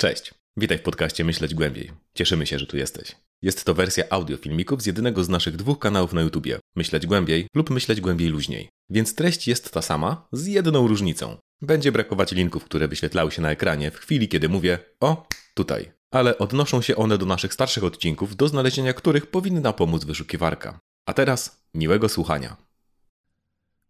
Cześć, witaj w podcaście Myśleć Głębiej. Cieszymy się, że tu jesteś. Jest to wersja audio filmików z jednego z naszych dwóch kanałów na YouTubie Myśleć Głębiej lub Myśleć Głębiej Luźniej. Więc treść jest ta sama, z jedną różnicą. Będzie brakować linków, które wyświetlały się na ekranie w chwili, kiedy mówię o tutaj. Ale odnoszą się one do naszych starszych odcinków, do znalezienia których powinna pomóc wyszukiwarka. A teraz miłego słuchania.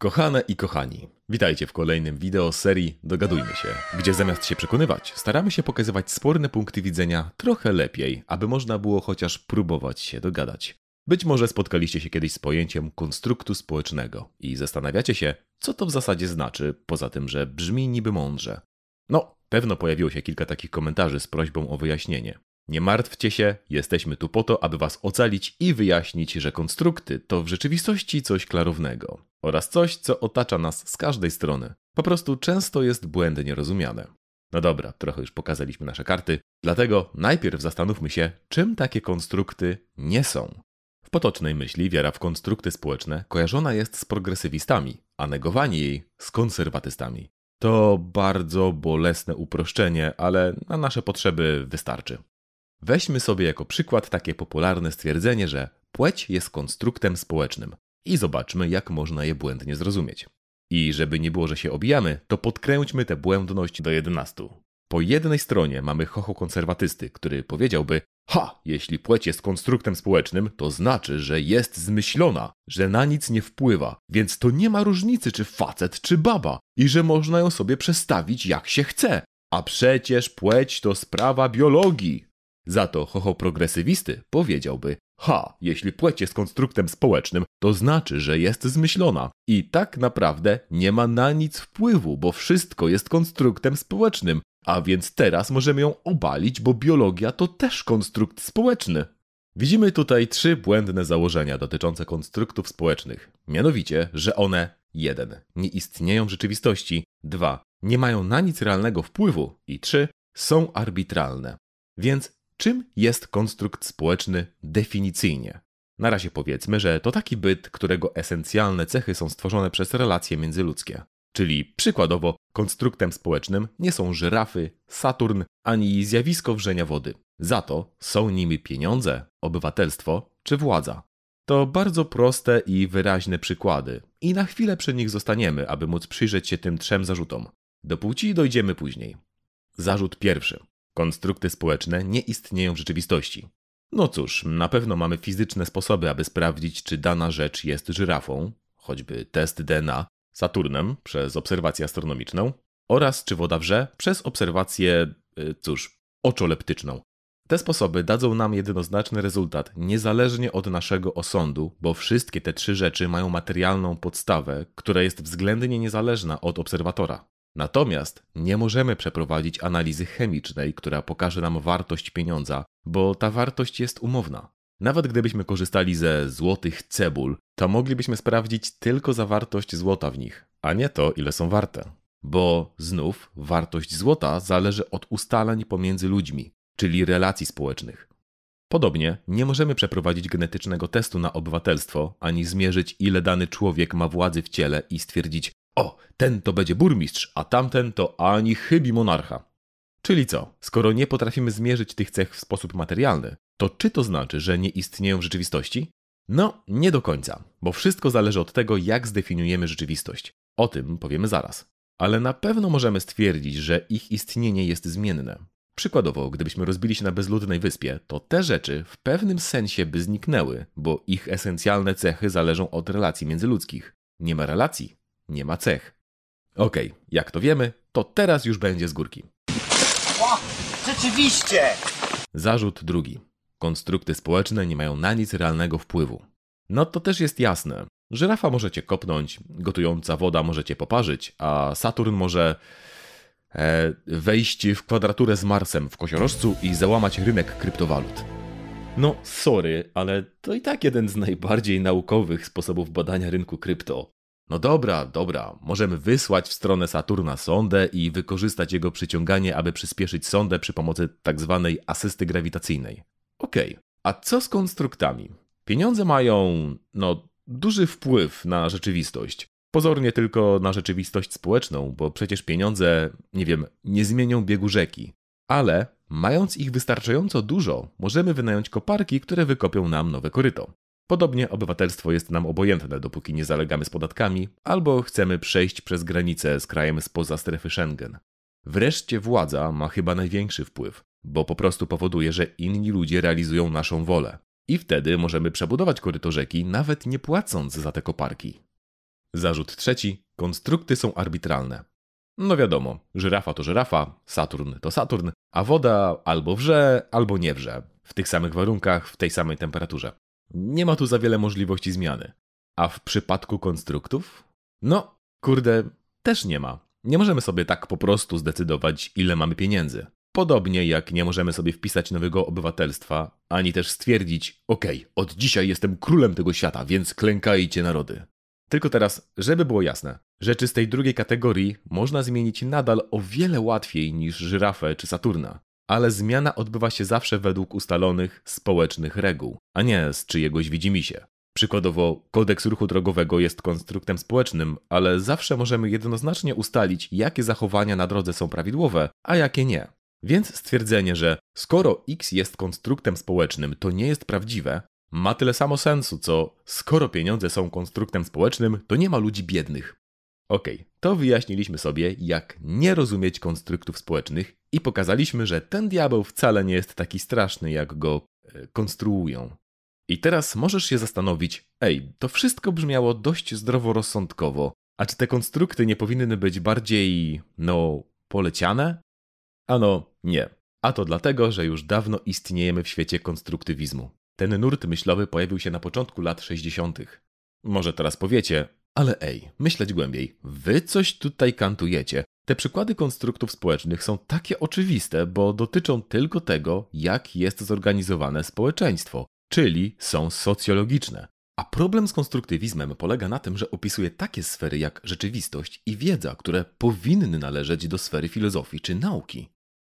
Kochane i kochani, witajcie w kolejnym wideo serii Dogadujmy się, gdzie zamiast się przekonywać, staramy się pokazywać sporne punkty widzenia trochę lepiej, aby można było chociaż próbować się dogadać. Być może spotkaliście się kiedyś z pojęciem konstruktu społecznego i zastanawiacie się, co to w zasadzie znaczy, poza tym, że brzmi niby mądrze. No, pewno pojawiło się kilka takich komentarzy z prośbą o wyjaśnienie. Nie martwcie się, jesteśmy tu po to, aby was ocalić i wyjaśnić, że konstrukty to w rzeczywistości coś klarownego oraz coś, co otacza nas z każdej strony. Po prostu często jest błędnie rozumiane. No dobra, trochę już pokazaliśmy nasze karty, dlatego najpierw zastanówmy się, czym takie konstrukty nie są. W potocznej myśli wiara w konstrukty społeczne kojarzona jest z progresywistami, a negowanie jej z konserwatystami. To bardzo bolesne uproszczenie, ale na nasze potrzeby wystarczy. Weźmy sobie jako przykład takie popularne stwierdzenie, że płeć jest konstruktem społecznym i zobaczmy, jak można je błędnie zrozumieć. I żeby nie było, że się obijamy, to podkręćmy tę błędność do 11. Po jednej stronie mamy chocho konserwatysty, który powiedziałby: Ha, jeśli płeć jest konstruktem społecznym, to znaczy, że jest zmyślona, że na nic nie wpływa, więc to nie ma różnicy, czy facet, czy baba, i że można ją sobie przestawić jak się chce. A przecież płeć to sprawa biologii. Za to chocho progresywisty powiedziałby: Ha, jeśli płeć jest konstruktem społecznym, to znaczy, że jest zmyślona i tak naprawdę nie ma na nic wpływu, bo wszystko jest konstruktem społecznym, a więc teraz możemy ją obalić, bo biologia to też konstrukt społeczny. Widzimy tutaj trzy błędne założenia dotyczące konstruktów społecznych. Mianowicie, że one 1. nie istnieją w rzeczywistości, 2. nie mają na nic realnego wpływu i 3. są arbitralne. Więc Czym jest konstrukt społeczny definicyjnie? Na razie powiedzmy, że to taki byt, którego esencjalne cechy są stworzone przez relacje międzyludzkie. Czyli przykładowo konstruktem społecznym nie są żyrafy, Saturn ani zjawisko wrzenia wody. Za to są nimi pieniądze, obywatelstwo czy władza. To bardzo proste i wyraźne przykłady i na chwilę przy nich zostaniemy, aby móc przyjrzeć się tym trzem zarzutom. Do płci dojdziemy później. Zarzut pierwszy. Konstrukty społeczne nie istnieją w rzeczywistości. No cóż, na pewno mamy fizyczne sposoby, aby sprawdzić, czy dana rzecz jest żyrafą, choćby test DNA, Saturnem przez obserwację astronomiczną, oraz czy woda wrze przez obserwację, y, cóż, oczoleptyczną. Te sposoby dadzą nam jednoznaczny rezultat, niezależnie od naszego osądu, bo wszystkie te trzy rzeczy mają materialną podstawę, która jest względnie niezależna od obserwatora. Natomiast nie możemy przeprowadzić analizy chemicznej, która pokaże nam wartość pieniądza, bo ta wartość jest umowna. Nawet gdybyśmy korzystali ze złotych cebul, to moglibyśmy sprawdzić tylko zawartość złota w nich, a nie to, ile są warte. Bo znów wartość złota zależy od ustaleń pomiędzy ludźmi, czyli relacji społecznych. Podobnie nie możemy przeprowadzić genetycznego testu na obywatelstwo, ani zmierzyć, ile dany człowiek ma władzy w ciele i stwierdzić, o, ten to będzie burmistrz, a tamten to ani chybi monarcha. Czyli co? Skoro nie potrafimy zmierzyć tych cech w sposób materialny, to czy to znaczy, że nie istnieją w rzeczywistości? No, nie do końca, bo wszystko zależy od tego, jak zdefiniujemy rzeczywistość. O tym powiemy zaraz. Ale na pewno możemy stwierdzić, że ich istnienie jest zmienne. Przykładowo, gdybyśmy rozbili się na bezludnej wyspie, to te rzeczy w pewnym sensie by zniknęły, bo ich esencjalne cechy zależą od relacji międzyludzkich. Nie ma relacji, nie ma cech. Okej, okay, jak to wiemy, to teraz już będzie z górki. O, rzeczywiście! Zarzut drugi. Konstrukty społeczne nie mają na nic realnego wpływu. No to też jest jasne. Żyrafa możecie kopnąć, gotująca woda możecie poparzyć, a Saturn może e, wejść w kwadraturę z Marsem w kosiorożcu i załamać rynek kryptowalut. No, sorry, ale to i tak jeden z najbardziej naukowych sposobów badania rynku krypto. No dobra, dobra, możemy wysłać w stronę Saturna sondę i wykorzystać jego przyciąganie, aby przyspieszyć sondę przy pomocy tzw. Tak asysty grawitacyjnej. Okej, okay. a co z konstruktami? Pieniądze mają, no, duży wpływ na rzeczywistość. Pozornie tylko na rzeczywistość społeczną, bo przecież pieniądze, nie wiem, nie zmienią biegu rzeki. Ale mając ich wystarczająco dużo, możemy wynająć koparki, które wykopią nam nowe koryto. Podobnie obywatelstwo jest nam obojętne, dopóki nie zalegamy z podatkami albo chcemy przejść przez granicę z krajem spoza strefy Schengen. Wreszcie władza ma chyba największy wpływ, bo po prostu powoduje, że inni ludzie realizują naszą wolę. I wtedy możemy przebudować koryto rzeki, nawet nie płacąc za te koparki. Zarzut trzeci: konstrukty są arbitralne. No wiadomo, żyrafa to żyrafa, Saturn to Saturn, a woda albo wrze, albo nie wrze, w tych samych warunkach, w tej samej temperaturze. Nie ma tu za wiele możliwości zmiany. A w przypadku konstruktów? No, kurde, też nie ma. Nie możemy sobie tak po prostu zdecydować, ile mamy pieniędzy. Podobnie jak nie możemy sobie wpisać nowego obywatelstwa, ani też stwierdzić, okej, okay, od dzisiaj jestem królem tego świata, więc klękajcie narody. Tylko teraz, żeby było jasne, rzeczy z tej drugiej kategorii można zmienić nadal o wiele łatwiej niż żyrafę czy Saturna, ale zmiana odbywa się zawsze według ustalonych społecznych reguł, a nie z czyjegoś widzimisię. Przykładowo, kodeks ruchu drogowego jest konstruktem społecznym, ale zawsze możemy jednoznacznie ustalić, jakie zachowania na drodze są prawidłowe, a jakie nie. Więc stwierdzenie, że skoro X jest konstruktem społecznym, to nie jest prawdziwe, ma tyle samo sensu, co skoro pieniądze są konstruktem społecznym, to nie ma ludzi biednych. Okej, okay, to wyjaśniliśmy sobie, jak nie rozumieć konstruktów społecznych i pokazaliśmy, że ten diabeł wcale nie jest taki straszny, jak go e, konstruują. I teraz możesz się zastanowić, ej, to wszystko brzmiało dość zdroworozsądkowo, a czy te konstrukty nie powinny być bardziej, no, poleciane? Ano, nie. A to dlatego, że już dawno istniejemy w świecie konstruktywizmu. Ten nurt myślowy pojawił się na początku lat 60. Może teraz powiecie, ale ej, myśleć głębiej, wy coś tutaj kantujecie. Te przykłady konstruktów społecznych są takie oczywiste, bo dotyczą tylko tego, jak jest zorganizowane społeczeństwo, czyli są socjologiczne. A problem z konstruktywizmem polega na tym, że opisuje takie sfery jak rzeczywistość i wiedza, które powinny należeć do sfery filozofii czy nauki.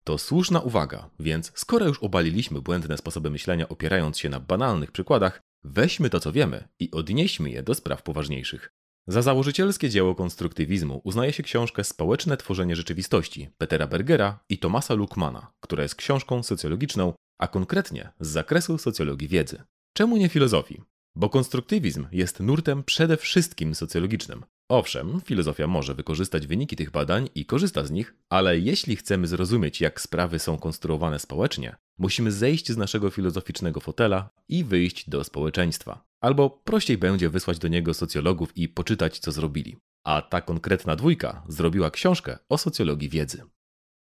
To słuszna uwaga, więc skoro już obaliliśmy błędne sposoby myślenia opierając się na banalnych przykładach, weźmy to co wiemy i odnieśmy je do spraw poważniejszych. Za założycielskie dzieło konstruktywizmu uznaje się książkę Społeczne tworzenie rzeczywistości Petera Bergera i Tomasa Luckmana, która jest książką socjologiczną, a konkretnie z zakresu socjologii wiedzy. Czemu nie filozofii? Bo konstruktywizm jest nurtem przede wszystkim socjologicznym. Owszem, filozofia może wykorzystać wyniki tych badań i korzysta z nich, ale jeśli chcemy zrozumieć, jak sprawy są konstruowane społecznie, musimy zejść z naszego filozoficznego fotela i wyjść do społeczeństwa. Albo prościej będzie wysłać do niego socjologów i poczytać, co zrobili. A ta konkretna dwójka zrobiła książkę o socjologii wiedzy.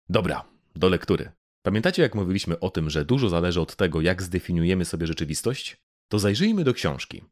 Dobra, do lektury. Pamiętacie, jak mówiliśmy o tym, że dużo zależy od tego, jak zdefiniujemy sobie rzeczywistość? To zajrzyjmy do książki.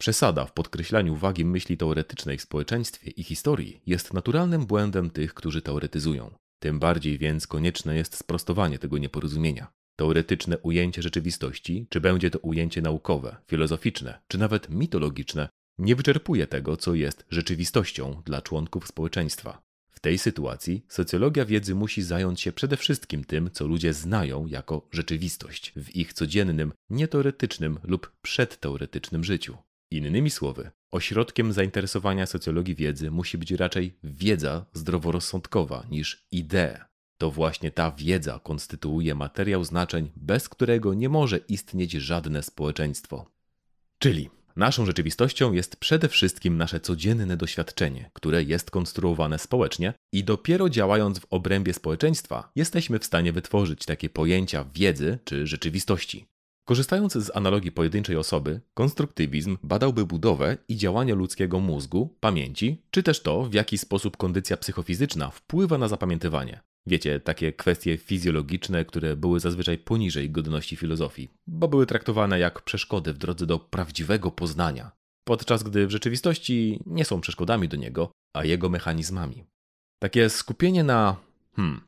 Przesada w podkreślaniu wagi myśli teoretycznej w społeczeństwie i historii jest naturalnym błędem tych, którzy teoretyzują. Tym bardziej więc konieczne jest sprostowanie tego nieporozumienia. Teoretyczne ujęcie rzeczywistości, czy będzie to ujęcie naukowe, filozoficzne, czy nawet mitologiczne, nie wyczerpuje tego, co jest rzeczywistością dla członków społeczeństwa. W tej sytuacji socjologia wiedzy musi zająć się przede wszystkim tym, co ludzie znają jako rzeczywistość w ich codziennym, nieteoretycznym lub przedteoretycznym życiu. Innymi słowy, ośrodkiem zainteresowania socjologii wiedzy musi być raczej wiedza zdroworozsądkowa niż idee. To właśnie ta wiedza konstytuuje materiał znaczeń, bez którego nie może istnieć żadne społeczeństwo. Czyli naszą rzeczywistością jest przede wszystkim nasze codzienne doświadczenie, które jest konstruowane społecznie i dopiero działając w obrębie społeczeństwa jesteśmy w stanie wytworzyć takie pojęcia wiedzy czy rzeczywistości. Korzystając z analogii pojedynczej osoby, konstruktywizm badałby budowę i działanie ludzkiego mózgu, pamięci, czy też to, w jaki sposób kondycja psychofizyczna wpływa na zapamiętywanie. Wiecie, takie kwestie fizjologiczne, które były zazwyczaj poniżej godności filozofii, bo były traktowane jak przeszkody w drodze do prawdziwego poznania, podczas gdy w rzeczywistości nie są przeszkodami do niego, a jego mechanizmami. Takie skupienie na hmm,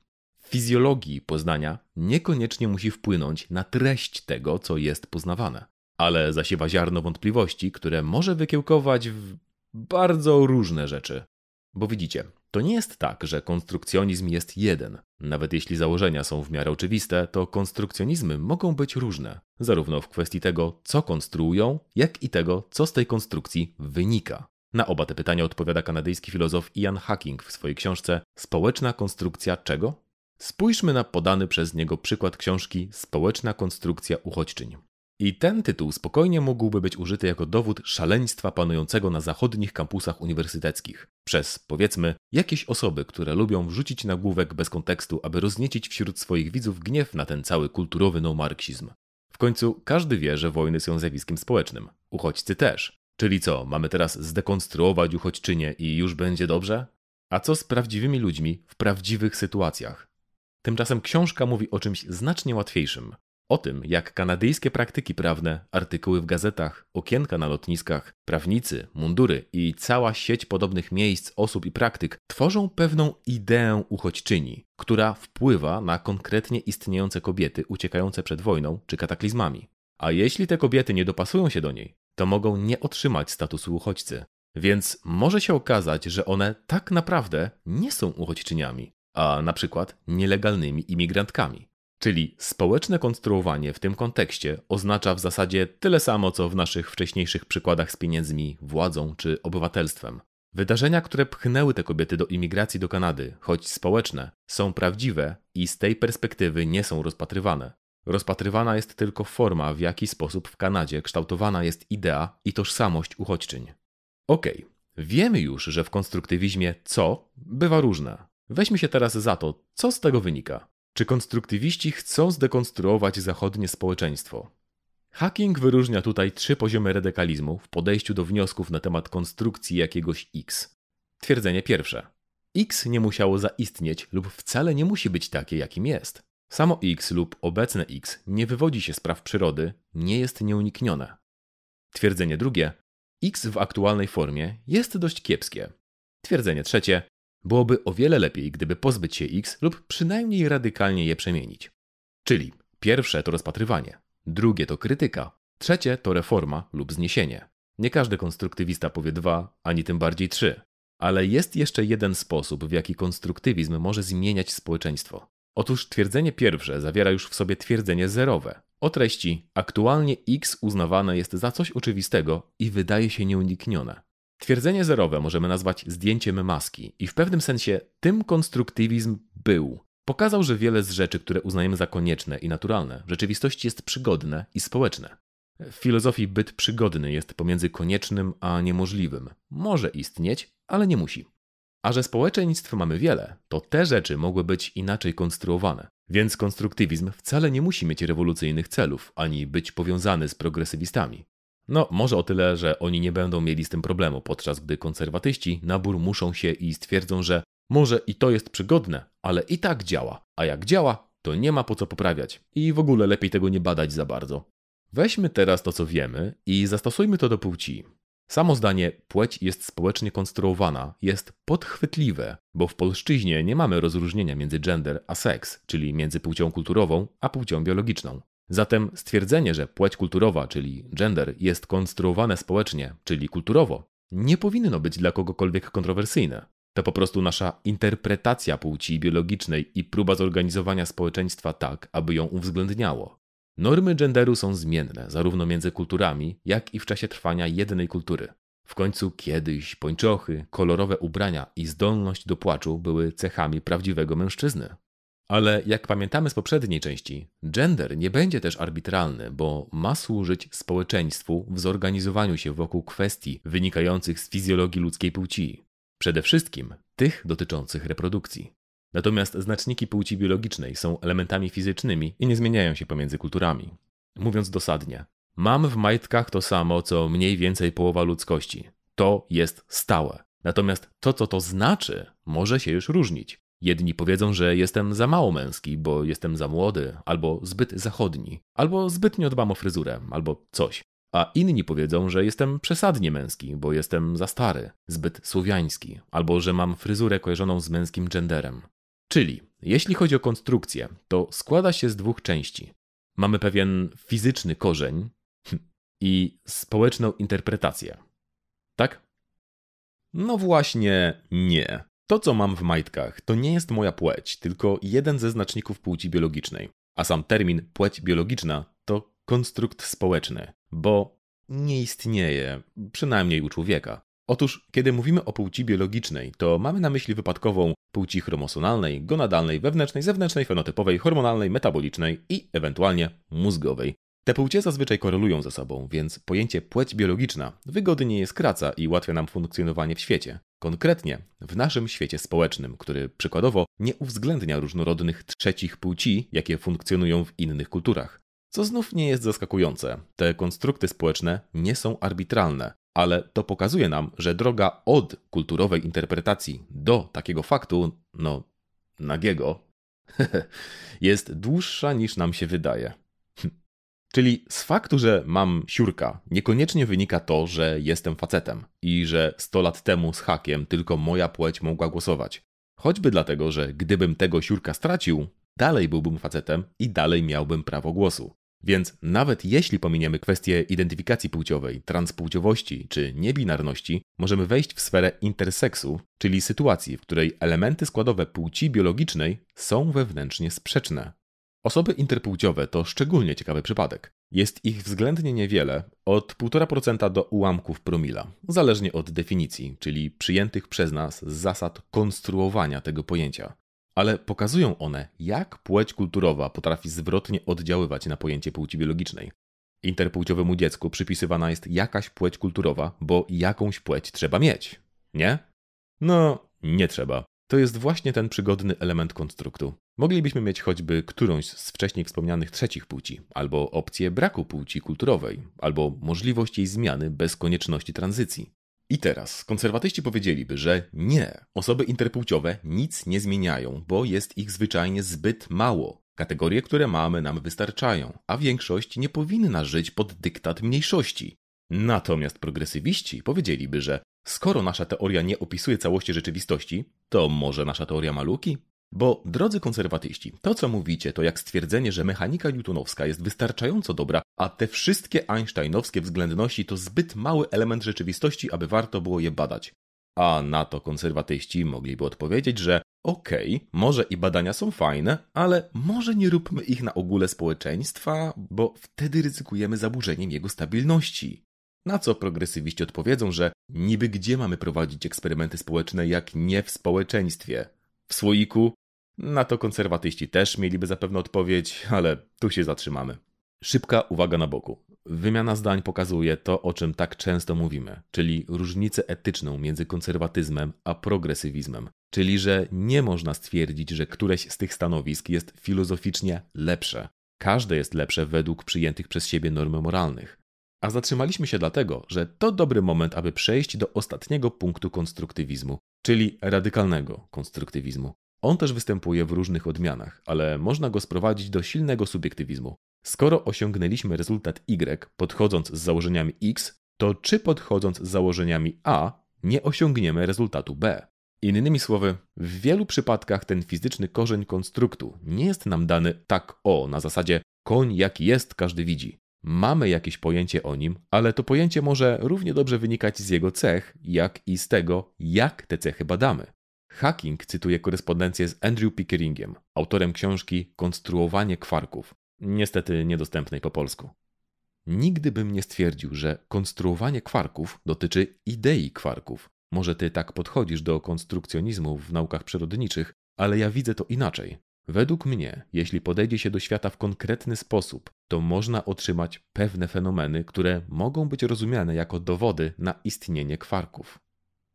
fizjologii poznania niekoniecznie musi wpłynąć na treść tego, co jest poznawane, ale zasiewa ziarno wątpliwości, które może wykiełkować w bardzo różne rzeczy. Bo widzicie, to nie jest tak, że konstrukcjonizm jest jeden. Nawet jeśli założenia są w miarę oczywiste, to konstrukcjonizmy mogą być różne, zarówno w kwestii tego, co konstruują, jak i tego, co z tej konstrukcji wynika. Na oba te pytania odpowiada kanadyjski filozof Ian Hacking w swojej książce Społeczna konstrukcja czego? Spójrzmy na podany przez niego przykład książki Społeczna konstrukcja uchodźczyń. I ten tytuł spokojnie mógłby być użyty jako dowód szaleństwa panującego na zachodnich kampusach uniwersyteckich przez, powiedzmy, jakieś osoby, które lubią wrzucić nagłówek bez kontekstu, aby rozniecić wśród swoich widzów gniew na ten cały kulturowy no-marksizm. W końcu każdy wie, że wojny są zjawiskiem społecznym. Uchodźcy też. Czyli co, mamy teraz zdekonstruować uchodźczynię i już będzie dobrze? A co z prawdziwymi ludźmi w prawdziwych sytuacjach? Tymczasem książka mówi o czymś znacznie łatwiejszym. O tym, jak kanadyjskie praktyki prawne, artykuły w gazetach, okienka na lotniskach, prawnicy, mundury i cała sieć podobnych miejsc, osób i praktyk tworzą pewną ideę uchodźczyni, która wpływa na konkretnie istniejące kobiety uciekające przed wojną czy kataklizmami. A jeśli te kobiety nie dopasują się do niej, to mogą nie otrzymać statusu uchodźcy. Więc może się okazać, że one tak naprawdę nie są uchodźczyniami, a na przykład nielegalnymi imigrantkami. Czyli społeczne konstruowanie w tym kontekście oznacza w zasadzie tyle samo, co w naszych wcześniejszych przykładach z pieniędzmi, władzą czy obywatelstwem. Wydarzenia, które pchnęły te kobiety do imigracji do Kanady, choć społeczne, są prawdziwe i z tej perspektywy nie są rozpatrywane. Rozpatrywana jest tylko forma, w jaki sposób w Kanadzie kształtowana jest idea i tożsamość uchodźczyń. Okej, okay. wiemy już, że w konstruktywizmie co bywa różne. Weźmy się teraz za to, co z tego wynika. Czy konstruktywiści chcą zdekonstruować zachodnie społeczeństwo? Hacking wyróżnia tutaj trzy poziomy radykalizmu w podejściu do wniosków na temat konstrukcji jakiegoś X. Twierdzenie pierwsze. X nie musiało zaistnieć lub wcale nie musi być takie, jakim jest. Samo X lub obecne X nie wywodzi się z praw przyrody, nie jest nieuniknione. Twierdzenie drugie. X w aktualnej formie jest dość kiepskie. Twierdzenie trzecie. Byłoby o wiele lepiej, gdyby pozbyć się X lub przynajmniej radykalnie je przemienić. Czyli pierwsze to rozpatrywanie, drugie to krytyka, trzecie to reforma lub zniesienie. Nie każdy konstruktywista powie dwa, ani tym bardziej trzy. Ale jest jeszcze jeden sposób, w jaki konstruktywizm może zmieniać społeczeństwo. Otóż twierdzenie pierwsze zawiera już w sobie twierdzenie zerowe. O treści aktualnie X uznawane jest za coś oczywistego i wydaje się nieuniknione. Twierdzenie zerowe możemy nazwać zdjęciem maski i w pewnym sensie tym konstruktywizm był. Pokazał, że wiele z rzeczy, które uznajemy za konieczne i naturalne, w rzeczywistości jest przygodne i społeczne. W filozofii byt przygodny jest pomiędzy koniecznym a niemożliwym. Może istnieć, ale nie musi. A że społeczeństw mamy wiele, to te rzeczy mogły być inaczej konstruowane. Więc konstruktywizm wcale nie musi mieć rewolucyjnych celów, ani być powiązany z progresywistami. No, może o tyle, że oni nie będą mieli z tym problemu, podczas gdy konserwatyści nabór muszą się i stwierdzą, że może i to jest przygodne, ale i tak działa, a jak działa, to nie ma po co poprawiać i w ogóle lepiej tego nie badać za bardzo. Weźmy teraz to, co wiemy i zastosujmy to do płci. Samo zdanie płeć jest społecznie konstruowana jest podchwytliwe, bo w polszczyźnie nie mamy rozróżnienia między gender a seks, czyli między płcią kulturową a płcią biologiczną. Zatem stwierdzenie, że płeć kulturowa, czyli gender, jest konstruowane społecznie, czyli kulturowo, nie powinno być dla kogokolwiek kontrowersyjne. To po prostu nasza interpretacja płci biologicznej i próba zorganizowania społeczeństwa tak, aby ją uwzględniało. Normy genderu są zmienne, zarówno między kulturami, jak i w czasie trwania jednej kultury. W końcu kiedyś pończochy, kolorowe ubrania i zdolność do płaczu były cechami prawdziwego mężczyzny. Ale jak pamiętamy z poprzedniej części, gender nie będzie też arbitralny, bo ma służyć społeczeństwu w zorganizowaniu się wokół kwestii wynikających z fizjologii ludzkiej płci. Przede wszystkim tych dotyczących reprodukcji. Natomiast znaczniki płci biologicznej są elementami fizycznymi i nie zmieniają się pomiędzy kulturami. Mówiąc dosadnie, mam w majtkach to samo, co mniej więcej połowa ludzkości. To jest stałe. Natomiast to, co to znaczy, może się już różnić. Jedni powiedzą, że jestem za mało męski, bo jestem za młody, albo zbyt zachodni, albo zbytnio dbam o fryzurę, albo coś. A inni powiedzą, że jestem przesadnie męski, bo jestem za stary, zbyt słowiański, albo że mam fryzurę kojarzoną z męskim genderem. Czyli, jeśli chodzi o konstrukcję, to składa się z dwóch części. Mamy pewien fizyczny korzeń i społeczną interpretację. Tak? No właśnie, nie. To, co mam w majtkach, to nie jest moja płeć, tylko jeden ze znaczników płci biologicznej. A sam termin płeć biologiczna to konstrukt społeczny, bo nie istnieje, przynajmniej u człowieka. Otóż, kiedy mówimy o płci biologicznej, to mamy na myśli wypadkową płci chromosonalnej, gonadalnej, wewnętrznej, zewnętrznej, fenotypowej, hormonalnej, metabolicznej i ewentualnie mózgowej. Te płcie zazwyczaj korelują ze sobą, więc pojęcie płeć biologiczna wygodnie je skraca i ułatwia nam funkcjonowanie w świecie. Konkretnie w naszym świecie społecznym, który przykładowo nie uwzględnia różnorodnych trzecich płci, jakie funkcjonują w innych kulturach. Co znów nie jest zaskakujące. Te konstrukty społeczne nie są arbitralne, ale to pokazuje nam, że droga od kulturowej interpretacji do takiego faktu, no, nagiego, jest dłuższa niż nam się wydaje. Czyli z faktu, że mam siurka, niekoniecznie wynika to, że jestem facetem i że 100 lat temu z hakiem tylko moja płeć mogła głosować. Choćby dlatego, że gdybym tego siurka stracił, dalej byłbym facetem i dalej miałbym prawo głosu. Więc nawet jeśli pominiemy kwestię identyfikacji płciowej, transpłciowości czy niebinarności, możemy wejść w sferę interseksu, czyli sytuacji, w której elementy składowe płci biologicznej są wewnętrznie sprzeczne. Osoby interpłciowe to szczególnie ciekawy przypadek. Jest ich względnie niewiele, od 1,5% do ułamków promila, zależnie od definicji, czyli przyjętych przez nas zasad konstruowania tego pojęcia. Ale pokazują one, jak płeć kulturowa potrafi zwrotnie oddziaływać na pojęcie płci biologicznej. Interpłciowemu dziecku przypisywana jest jakaś płeć kulturowa, bo jakąś płeć trzeba mieć. Nie? No, nie trzeba. To jest właśnie ten przygodny element konstruktu. Moglibyśmy mieć choćby którąś z wcześniej wspomnianych trzecich płci, albo opcję braku płci kulturowej, albo możliwość jej zmiany bez konieczności tranzycji. I teraz konserwatyści powiedzieliby, że nie, osoby interpłciowe nic nie zmieniają, bo jest ich zwyczajnie zbyt mało. Kategorie, które mamy, nam wystarczają, a większość nie powinna żyć pod dyktat mniejszości. Natomiast progresywiści powiedzieliby, że skoro nasza teoria nie opisuje całości rzeczywistości, to może nasza teoria maluki? Bo, drodzy konserwatyści, to co mówicie to jak stwierdzenie, że mechanika newtonowska jest wystarczająco dobra, a te wszystkie einsteinowskie względności to zbyt mały element rzeczywistości, aby warto było je badać. A na to konserwatyści mogliby odpowiedzieć, że okej, okay, może i badania są fajne, ale może nie róbmy ich na ogóle społeczeństwa, bo wtedy ryzykujemy zaburzeniem jego stabilności. Na co progresywiści odpowiedzą, że niby gdzie mamy prowadzić eksperymenty społeczne, jak nie w społeczeństwie? W słoiku? Na to konserwatyści też mieliby zapewne odpowiedź, ale tu się zatrzymamy. Szybka uwaga na boku. Wymiana zdań pokazuje to, o czym tak często mówimy, czyli różnicę etyczną między konserwatyzmem a progresywizmem. Czyli, że nie można stwierdzić, że któreś z tych stanowisk jest filozoficznie lepsze. Każde jest lepsze według przyjętych przez siebie norm moralnych. A zatrzymaliśmy się dlatego, że to dobry moment, aby przejść do ostatniego punktu konstruktywizmu, czyli radykalnego konstruktywizmu. On też występuje w różnych odmianach, ale można go sprowadzić do silnego subiektywizmu. Skoro osiągnęliśmy rezultat Y podchodząc z założeniami X, to czy podchodząc z założeniami A nie osiągniemy rezultatu B? Innymi słowy, w wielu przypadkach ten fizyczny korzeń konstruktu nie jest nam dany tak o, na zasadzie koń jaki jest, każdy widzi. Mamy jakieś pojęcie o nim, ale to pojęcie może równie dobrze wynikać z jego cech, jak i z tego, jak te cechy badamy. Hacking cytuje korespondencję z Andrew Pickeringiem, autorem książki Konstruowanie kwarków, niestety niedostępnej po polsku. Nigdy bym nie stwierdził, że konstruowanie kwarków dotyczy idei kwarków. Może ty tak podchodzisz do konstrukcjonizmu w naukach przyrodniczych, ale ja widzę to inaczej. Według mnie, jeśli podejdzie się do świata w konkretny sposób, to można otrzymać pewne fenomeny, które mogą być rozumiane jako dowody na istnienie kwarków.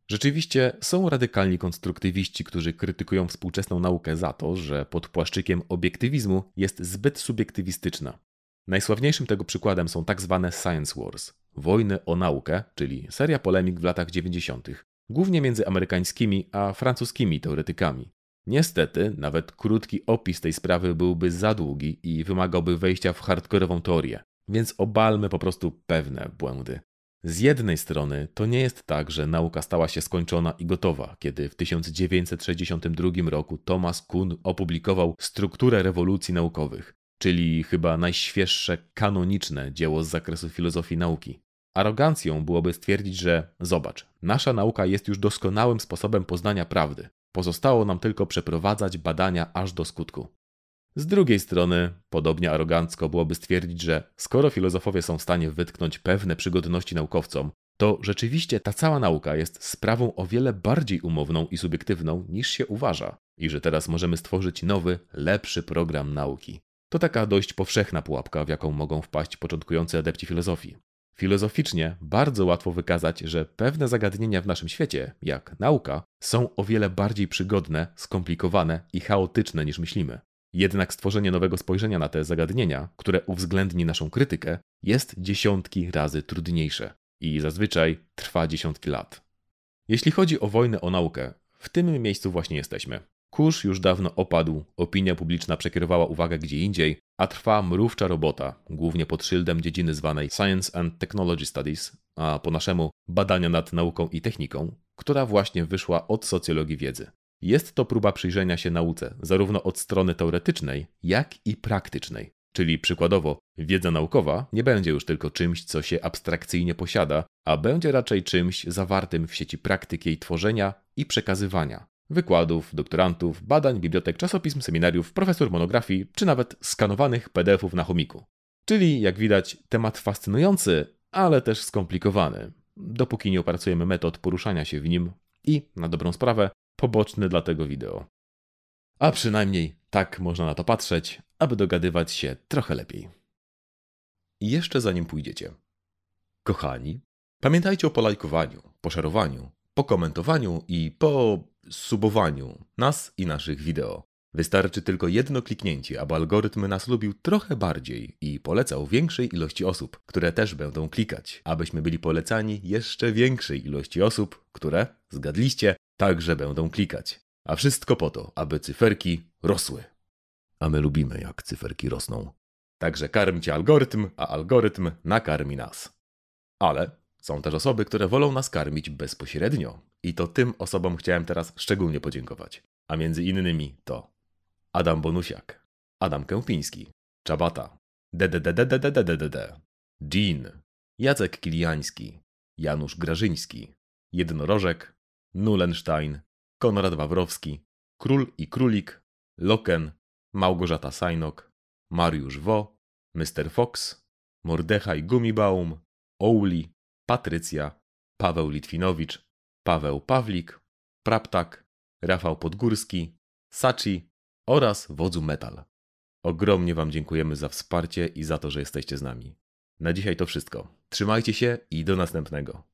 Rzeczywiście są radykalni konstruktywiści, którzy krytykują współczesną naukę za to, że pod płaszczykiem obiektywizmu jest zbyt subiektywistyczna. Najsławniejszym tego przykładem są tak zwane Science Wars wojny o naukę, czyli seria polemik w latach 90., głównie między amerykańskimi a francuskimi teoretykami. Niestety, nawet krótki opis tej sprawy byłby za długi i wymagałby wejścia w hardkorową teorię, więc obalmy po prostu pewne błędy. Z jednej strony to nie jest tak, że nauka stała się skończona i gotowa, kiedy w 1962 roku Thomas Kuhn opublikował Strukturę rewolucji naukowych, czyli chyba najświeższe kanoniczne dzieło z zakresu filozofii nauki. Arogancją byłoby stwierdzić, że zobacz, nasza nauka jest już doskonałym sposobem poznania prawdy. Pozostało nam tylko przeprowadzać badania aż do skutku. Z drugiej strony, podobnie arogancko byłoby stwierdzić, że skoro filozofowie są w stanie wytknąć pewne przygodności naukowcom, to rzeczywiście ta cała nauka jest sprawą o wiele bardziej umowną i subiektywną niż się uważa, i że teraz możemy stworzyć nowy, lepszy program nauki. To taka dość powszechna pułapka, w jaką mogą wpaść początkujący adepci filozofii. Filozoficznie bardzo łatwo wykazać, że pewne zagadnienia w naszym świecie, jak nauka, są o wiele bardziej przygodne, skomplikowane i chaotyczne niż myślimy. Jednak stworzenie nowego spojrzenia na te zagadnienia, które uwzględni naszą krytykę, jest dziesiątki razy trudniejsze i zazwyczaj trwa dziesiątki lat. Jeśli chodzi o wojnę o naukę, w tym miejscu właśnie jesteśmy. Kurz już dawno opadł, opinia publiczna przekierowała uwagę gdzie indziej, a trwa mrówcza robota, głównie pod szyldem dziedziny zwanej Science and Technology Studies, a po naszemu badania nad nauką i techniką, która właśnie wyszła od socjologii wiedzy. Jest to próba przyjrzenia się nauce, zarówno od strony teoretycznej, jak i praktycznej. Czyli przykładowo, wiedza naukowa nie będzie już tylko czymś, co się abstrakcyjnie posiada, a będzie raczej czymś zawartym w sieci praktyki jej tworzenia i przekazywania. Wykładów, doktorantów, badań, bibliotek, czasopism, seminariów, profesor monografii, czy nawet skanowanych PDF-ów na chomiku. Czyli, jak widać, temat fascynujący, ale też skomplikowany, dopóki nie opracujemy metod poruszania się w nim i, na dobrą sprawę, poboczny dla tego wideo. A przynajmniej tak można na to patrzeć, aby dogadywać się trochę lepiej. I jeszcze zanim pójdziecie. Kochani, pamiętajcie o polajkowaniu, poszerowaniu, pokomentowaniu i po subowaniu nas i naszych wideo. Wystarczy tylko jedno kliknięcie, aby algorytm nas lubił trochę bardziej i polecał większej ilości osób, które też będą klikać, abyśmy byli polecani jeszcze większej ilości osób, które, zgadliście, także będą klikać. A wszystko po to, aby cyferki rosły. A my lubimy, jak cyferki rosną. Także karmcie algorytm, a algorytm nakarmi nas. Ale są też osoby, które wolą nas karmić bezpośrednio. I to tym osobom chciałem teraz szczególnie podziękować. A między innymi to Adam Bonusiak, Adam Kępiński, Czabata, DDDDDDDDD, Jean, Jacek Kiliański, Janusz Grażyński, Jednorożek, Nulenstein, Konrad Wawrowski, Król i Królik, Loken, Małgorzata Sajnok, Mariusz Wo, Mr. Fox, Mordechaj Gumibaum, Ouli, Patrycja, Paweł Litwinowicz, Paweł Pawlik, Praptak, Rafał Podgórski, Sachi oraz wodzu Metal. Ogromnie Wam dziękujemy za wsparcie i za to, że jesteście z nami. Na dzisiaj to wszystko. Trzymajcie się i do następnego.